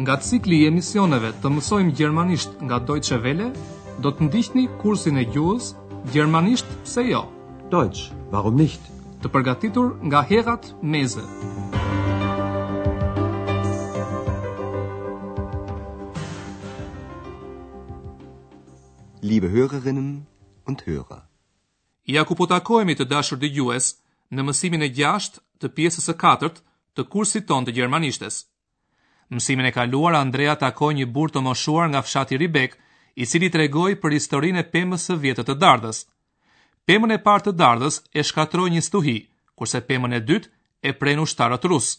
Nga cikli i emisioneve të mësojmë gjermanisht nga Deutsche Welle, do të ndiqni kursin e gjuhës Gjermanisht pse jo? Deutsch, warum nicht? Të përgatitur nga Herrad Meese. Liebe Hörerinnen und Hörer. Ja ku po takohemi të dashur dëgjues në mësimin e gjashtë të pjesës së katërt të kursit tonë të gjermanishtes. Mësimin e kaluar Andrea takoi një burrë të moshuar nga fshati Ribbeck, i cili tregoi për historinë e pemës së vjetër të dardhës. Pemën e parë të dardhës e shkatërroi një stuhi, kurse pemën e dytë e prenë ushtarët rusë.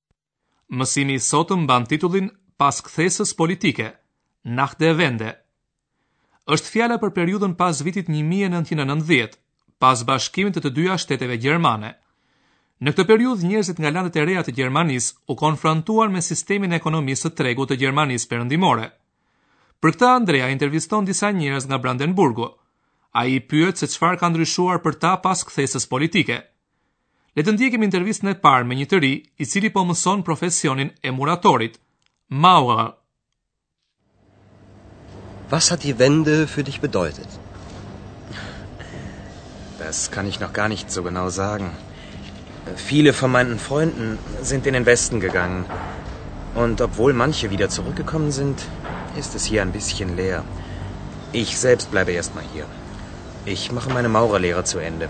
Mësimi i sotëm mban titullin Pas kthesës politike, nach der Wende. Është fjala për periudhën pas vitit 1990, pas bashkimit të të dyja shteteve gjermane. Në këtë periudhë njerëzit nga landet e reja të Gjermanisë u konfrontuan me sistemin e ekonomisë së tregut të Gjermanisë Perëndimore. Për këtë Andrea interviston disa njerëz nga Brandenburgu. Ai i pyet se çfarë ka ndryshuar për ta pas kthesës politike. Le të ndjekim intervistën e parë me një tëri i cili po mëson profesionin e muratorit, Maura. Was hat die Wende für dich bedeutet? Das kann ich noch gar nicht so genau sagen. Viele von Freunden sind in den Westen gegangen. Und obwohl manche wieder zurückgekommen sind, ist es hier ein bisschen leer. Ich selbst bleibe erstmal hier. Ich mache meine Maurerlehre zu Ende.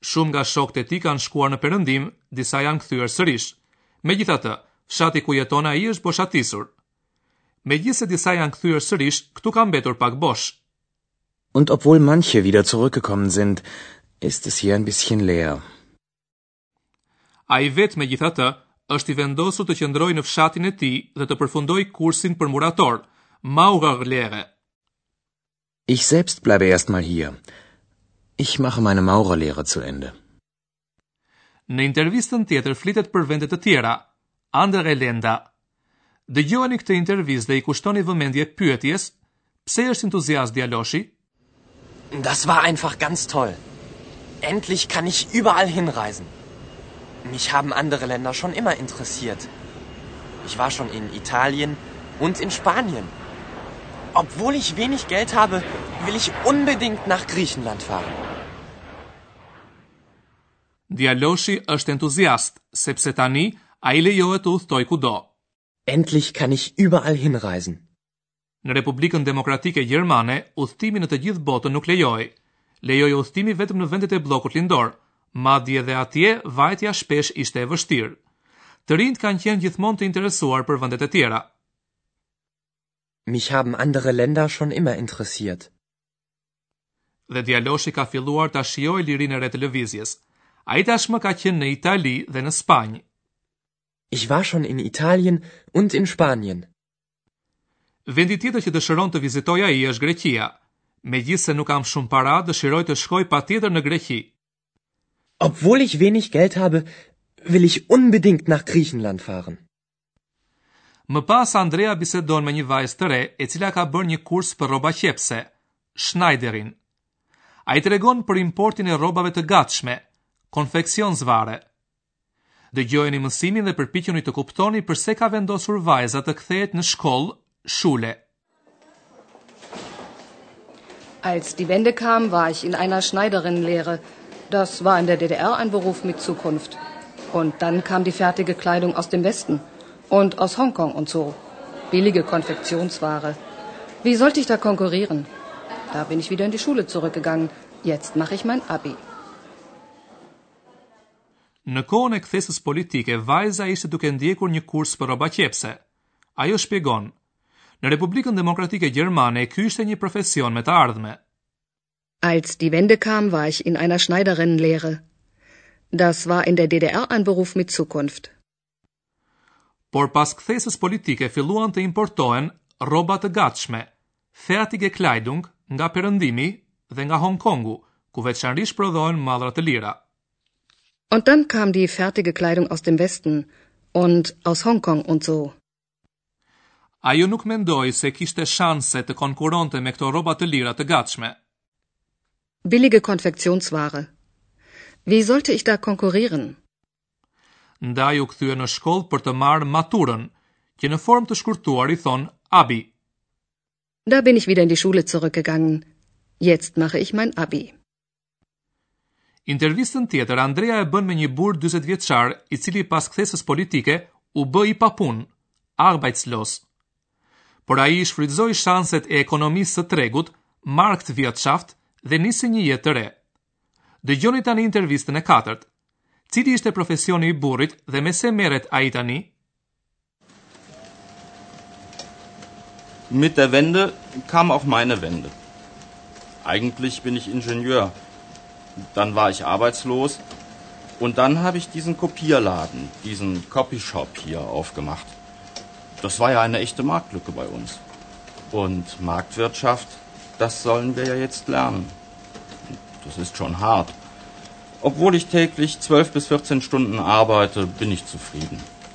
Shumë nga shokët e tij kanë shkuar në Perëndim, disa janë kthyer sërish. Megjithatë, fshati ku jeton ai është boshatisur. Megjithëse disa janë kthyer sërish, këtu ka mbetur pak bosh. Und obwohl manche wieder zurückgekommen sind, ist es hier ein bisschen leer. Ai vetë, megjithatë, është i vendosur të qëndrojë në fshatin e tij dhe të përfundojë kursin për murator, Maurerlehre. Ich selbst bleibe erstmal hier. Ich mache meine Maurerlehre zu Ende. Në intervistën tjetër flitet për vende të tjera, Andere Lenda. Dëgjoni këtë intervistë dhe i kushtoni vëmendje pyetjes: Pse është entuziast Djaloshi? Das war einfach ganz toll. Endlich kann ich überall hinreisen. Mich haben andere Länder schon immer interessiert. Ich war schon in Italien und in Spanien. Obwohl ich wenig Geld habe, will ich unbedingt nach Griechenland fahren. Djaloshi është entuziast, sepse tani ai lejohet të udhëtojë kudo. Endlich kann ich überall hinreisen. Në Republikën Demokratike Gjermane, udhëtimi në të gjithë botën nuk lejohej. Lejohej udhëtimi vetëm në vendet e Bllokut Lindor, madje edhe atje vajtja shpesh ishte e vështirë. Të rinjtë kanë qenë gjithmonë të interesuar për vendet e tjera. Mich haben andere Länder schon immer interessiert. Dhe djaloshi ka filluar ta shijojë lirinë e re të lëvizjes. Ai tashmë ka qenë në Itali dhe në Spanjë. Ich war schon in Italien und in Spanien. Vendi tjetër që dëshiron të vizitojë ai është Greqia. Megjithëse nuk kam shumë para, dëshiroj të shkoj patjetër në Greqi. Obwohl ich wenig Geld habe, will ich unbedingt nach Griechenland fahren. Më pas Andrea bisedon me një vajzë të re e cila ka bërë një kurs për rrobaqepëse, Schneiderin. Ajo tregon për importin e rrobave të gatshme, Konfektionsware. Dëgjojeni mësimin dhe përpiquni të kuptoni përse ka vendosur vajza të kthehet në shkollë, Schule. Als die Wende kam war ich in einer Schneiderinnenlehre. Das war in der DDR ein Beruf mit Zukunft. Und dann kam die fertige Kleidung aus dem Westen und aus Hongkong und so. Billige Konfektionsware. Wie sollte ich da konkurrieren? Da bin ich wieder in die Schule zurückgegangen. Jetzt mache ich mein Abi. Në kohën e kthesës politike, vajza ishte duke ndjekur një kurs për rroba qepse. Ajo shpjegon: Në Republikën Demokratike Gjermane ky ishte një profesion me të ardhme. Als die Wende kam, war ich in einer Schneiderinnenlehre. Das war in der DDR ein Beruf mit Zukunft. Por pas kthesës politike filluan të importohen rroba të gatshme, fertige Kleidung nga Perëndimi dhe nga Hong Kongu, ku veçanërisht prodhohen mallra të lira. Und dann kam die fertige Kleidung aus dem Westen und aus Hong Kong und so. Ajo nuk mendon se kishte shanse të konkurronte me këto rroba të lira të gatshme. Billige Konfektionsware. Wie sollte ich da konkurrieren? Ndaj u kthye në shkollë për të marrë maturën, që në formë të shkurtuar i thonë Abi. Da bin ich wieder in die Schule zurückgegangen. Jetzt mache ich mein Abi. Intervistën tjetër Andrea e bën me një burrë 40 vjeçar, i cili pas kthesës politike u bë i papunë, arbeitslos. Por ai i shfrytëzoi shanset e ekonomisë së tregut, Marktwirtschaft, dhe nisi një jetë të re. Dëgjoni tani intervistën e katërt. Cili ishte profesioni i burrit dhe me se merret ai tani? Mit der Wende kam auch meine Wende. Eigentlich bin ich Ingenieur, Dann war ich arbeitslos. Und dann habe ich diesen Kopierladen, diesen Copyshop hier aufgemacht. Das war ja eine echte Marktlücke bei uns. Und Marktwirtschaft, das sollen wir ja jetzt lernen. Das ist schon hart. Obwohl ich täglich 12 bis 14 Stunden arbeite, bin ich zufrieden.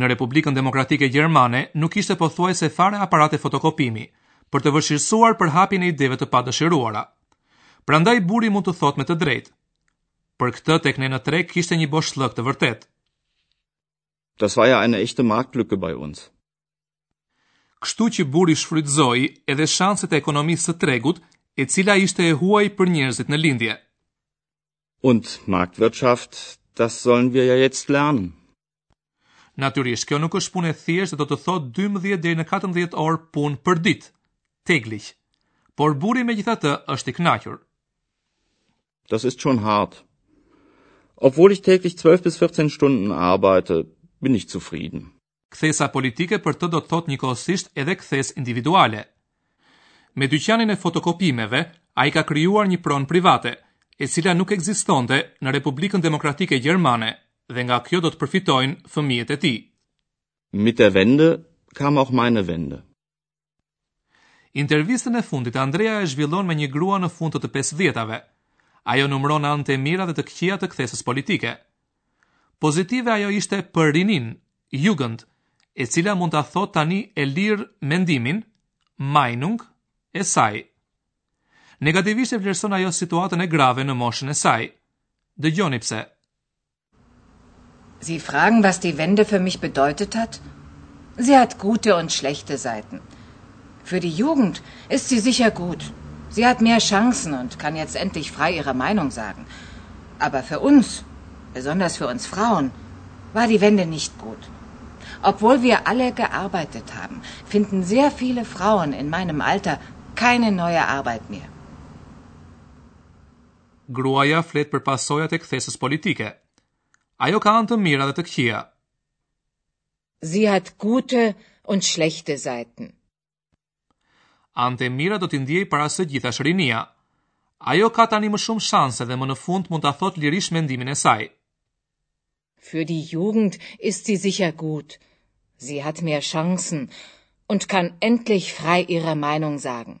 Në Republikën Demokratike Gjermane nuk kishte pothuajse fare aparate fotokopimi për të vështirësuar përhapjen e ideve të padëshiruara. Prandaj burri mund të thotë me të drejtë, për këtë tek ne në treg kishte një boshllëk të vërtetë. Das war ja eine echte Marktlücke bei uns. Kështu që burri shfrytëzoi edhe shanset e ekonomisë së tregut, e cila ishte e huaj për njerëzit në lindje. Und Marktwirtschaft, das sollen wir ja jetzt lernen. Natyrisht, kjo nuk është punë e thjeshtë, do të thotë 12 deri në 14 orë punë për ditë. Täglich. Por burri megjithatë është i kënaqur. Das ist schon hart. Obwohl ich täglich 12 bis 14 Stunden arbeite, bin ich zufrieden. Kthesa politike për të do të thotë njëkohësisht edhe kthesë individuale. Me dyqanin e fotokopimeve, ai ka krijuar një pronë private, e cila nuk ekzistonte në Republikën Demokratike Gjermane dhe nga kjo do të përfitojnë fëmijët e tij. Mit der Wende kam auch meine Wende. Intervistën e fundit Andrea e zhvillon me një grua në fund të të pesëdhjetave. Ajo numëron anët e mira dhe të këqija të kthesës politike. Pozitive ajo ishte për rininë, Jugend, e cila mund ta thotë tani e lirë mendimin, Meinung, e saj. Negativisht e vlerëson ajo situatën e grave në moshën e saj. Dëgjoni pse. Sie fragen, was die Wende für mich bedeutet hat? Sie hat gute und schlechte Seiten. Für die Jugend ist sie sicher gut. Sie hat mehr Chancen und kann jetzt endlich frei ihre Meinung sagen. Aber für uns, besonders für uns Frauen, war die Wende nicht gut. Obwohl wir alle gearbeitet haben, finden sehr viele Frauen in meinem Alter keine neue Arbeit mehr. Gruaja flet për pasojat e kthesës politike. Ajo ka anë të mira dhe të këqija. Sie hat gute und schlechte Seiten. Anët e mira do t'i ndiejë para së gjithash rinia. Ajo ka tani më shumë shanse dhe më në fund mund ta thotë lirisht mendimin e saj. Für die Jugend ist sie sicher gut. Sie hat mehr Chancen und kann endlich frei ihre Meinung sagen.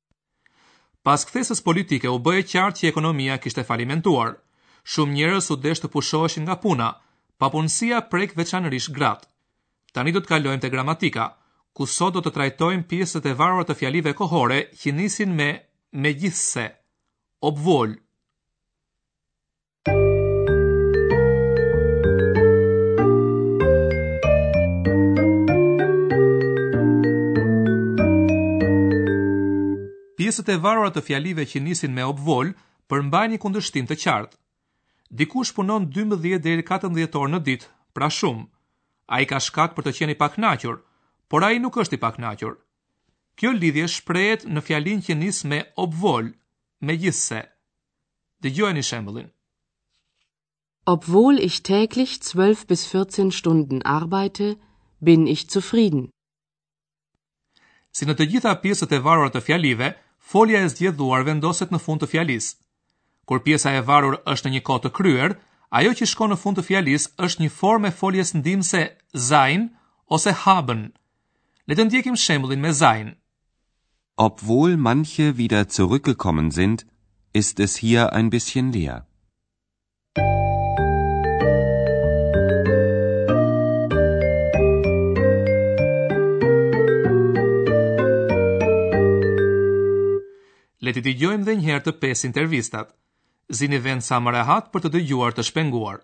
Pas kthesës politike u bë e qartë që ekonomia kishte falimentuar. Shumë njerëz u deshën të pushoheshin nga puna, papunësia prek veçanërisht gratë. Tani do të kalojmë te gramatika, ku sot do të trajtojmë pjesët e varura të fjalive kohore që nisin me megjithëse, obwohl, Pjesët e varura të fjalive që nisin me obwohl përmbajnë një kundërshtim të qartë. Dikush punon 12 deri 14 orë në ditë, pra shumë. Ai ka shkak për të qenë i pakënaqur, por ai nuk është i pakënaqur. Kjo lidhje shprehet në fjalinë që nis me obwohl, megjithëse. Dëgjojeni shembullin. Obwohl ich täglich 12 bis 14 Stunden arbeite, bin ich zufrieden. Si në të gjitha pjesët e varura të fjalive, folja e zgjedhuar vendoset në fund të fjalisë. Kur pjesa e varur është në një kohë të kryer, ajo që shkon në fund të fjalisë është një formë e foljes ndihmëse sein ose haben. Le të ndjekim shembullin me sein. Obwohl manche wieder zurückgekommen sind, ist es hier ein bisschen leer. Le t'i dëgjojmë dhe njëherë të pesë intervistat. Zini vend sa më rehat për të dëgjuar të shpenguar.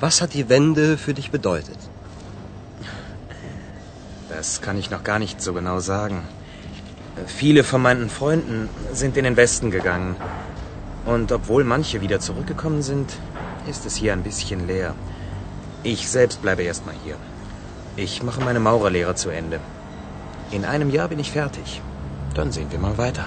Was hat die Wende für dich bedeutet? Das kann ich noch gar nicht so genau sagen. Viele von meinen Freunden sind in den Westen gegangen. Und obwohl manche wieder zurückgekommen sind, ist es hier ein bisschen leer. Ich selbst bleibe erstmal hier. Ich mache meine Maurerlehre zu Ende. In einem Jahr bin ich fertig. Dann sehen wir mal weiter.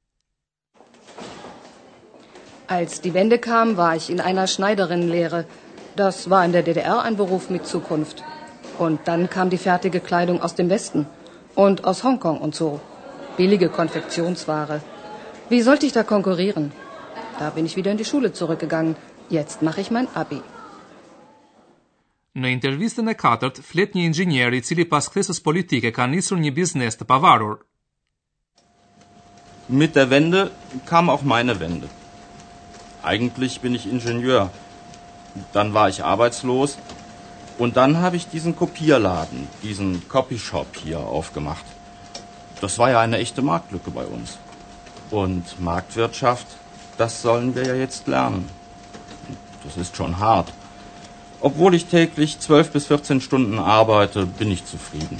Als die Wende kam, war ich in einer Schneiderinnenlehre. Das war in der DDR ein Beruf mit Zukunft. Und dann kam die fertige Kleidung aus dem Westen und aus Hongkong und so. Billige Konfektionsware. Wie sollte ich da konkurrieren? Da bin ich wieder in die Schule zurückgegangen. Jetzt mache ich mein Abi. Në intervistën e katërt, flet një inxhinier i cili pas kthesës politike ka nisur një biznes të pavarur. Mit der Wende kam auch meine Wende. Eigentlich bin ich Ingenieur. Dann war ich arbeitslos. Und dann habe ich diesen Kopierladen, diesen Copyshop hier aufgemacht. Das war ja eine echte Marktlücke bei uns. Und Marktwirtschaft, das sollen wir ja jetzt lernen. Das ist schon hart. Obwohl ich täglich 12 bis 14 Stunden arbeite, bin ich zufrieden.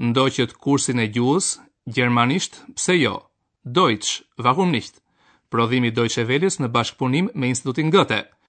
Ndoqët kursin e gjuhës, gjermanisht, pse jo, Deutsch, warum nicht? Prodhim i Deutsche Welles në bashkëpunim me Institutin Goethe.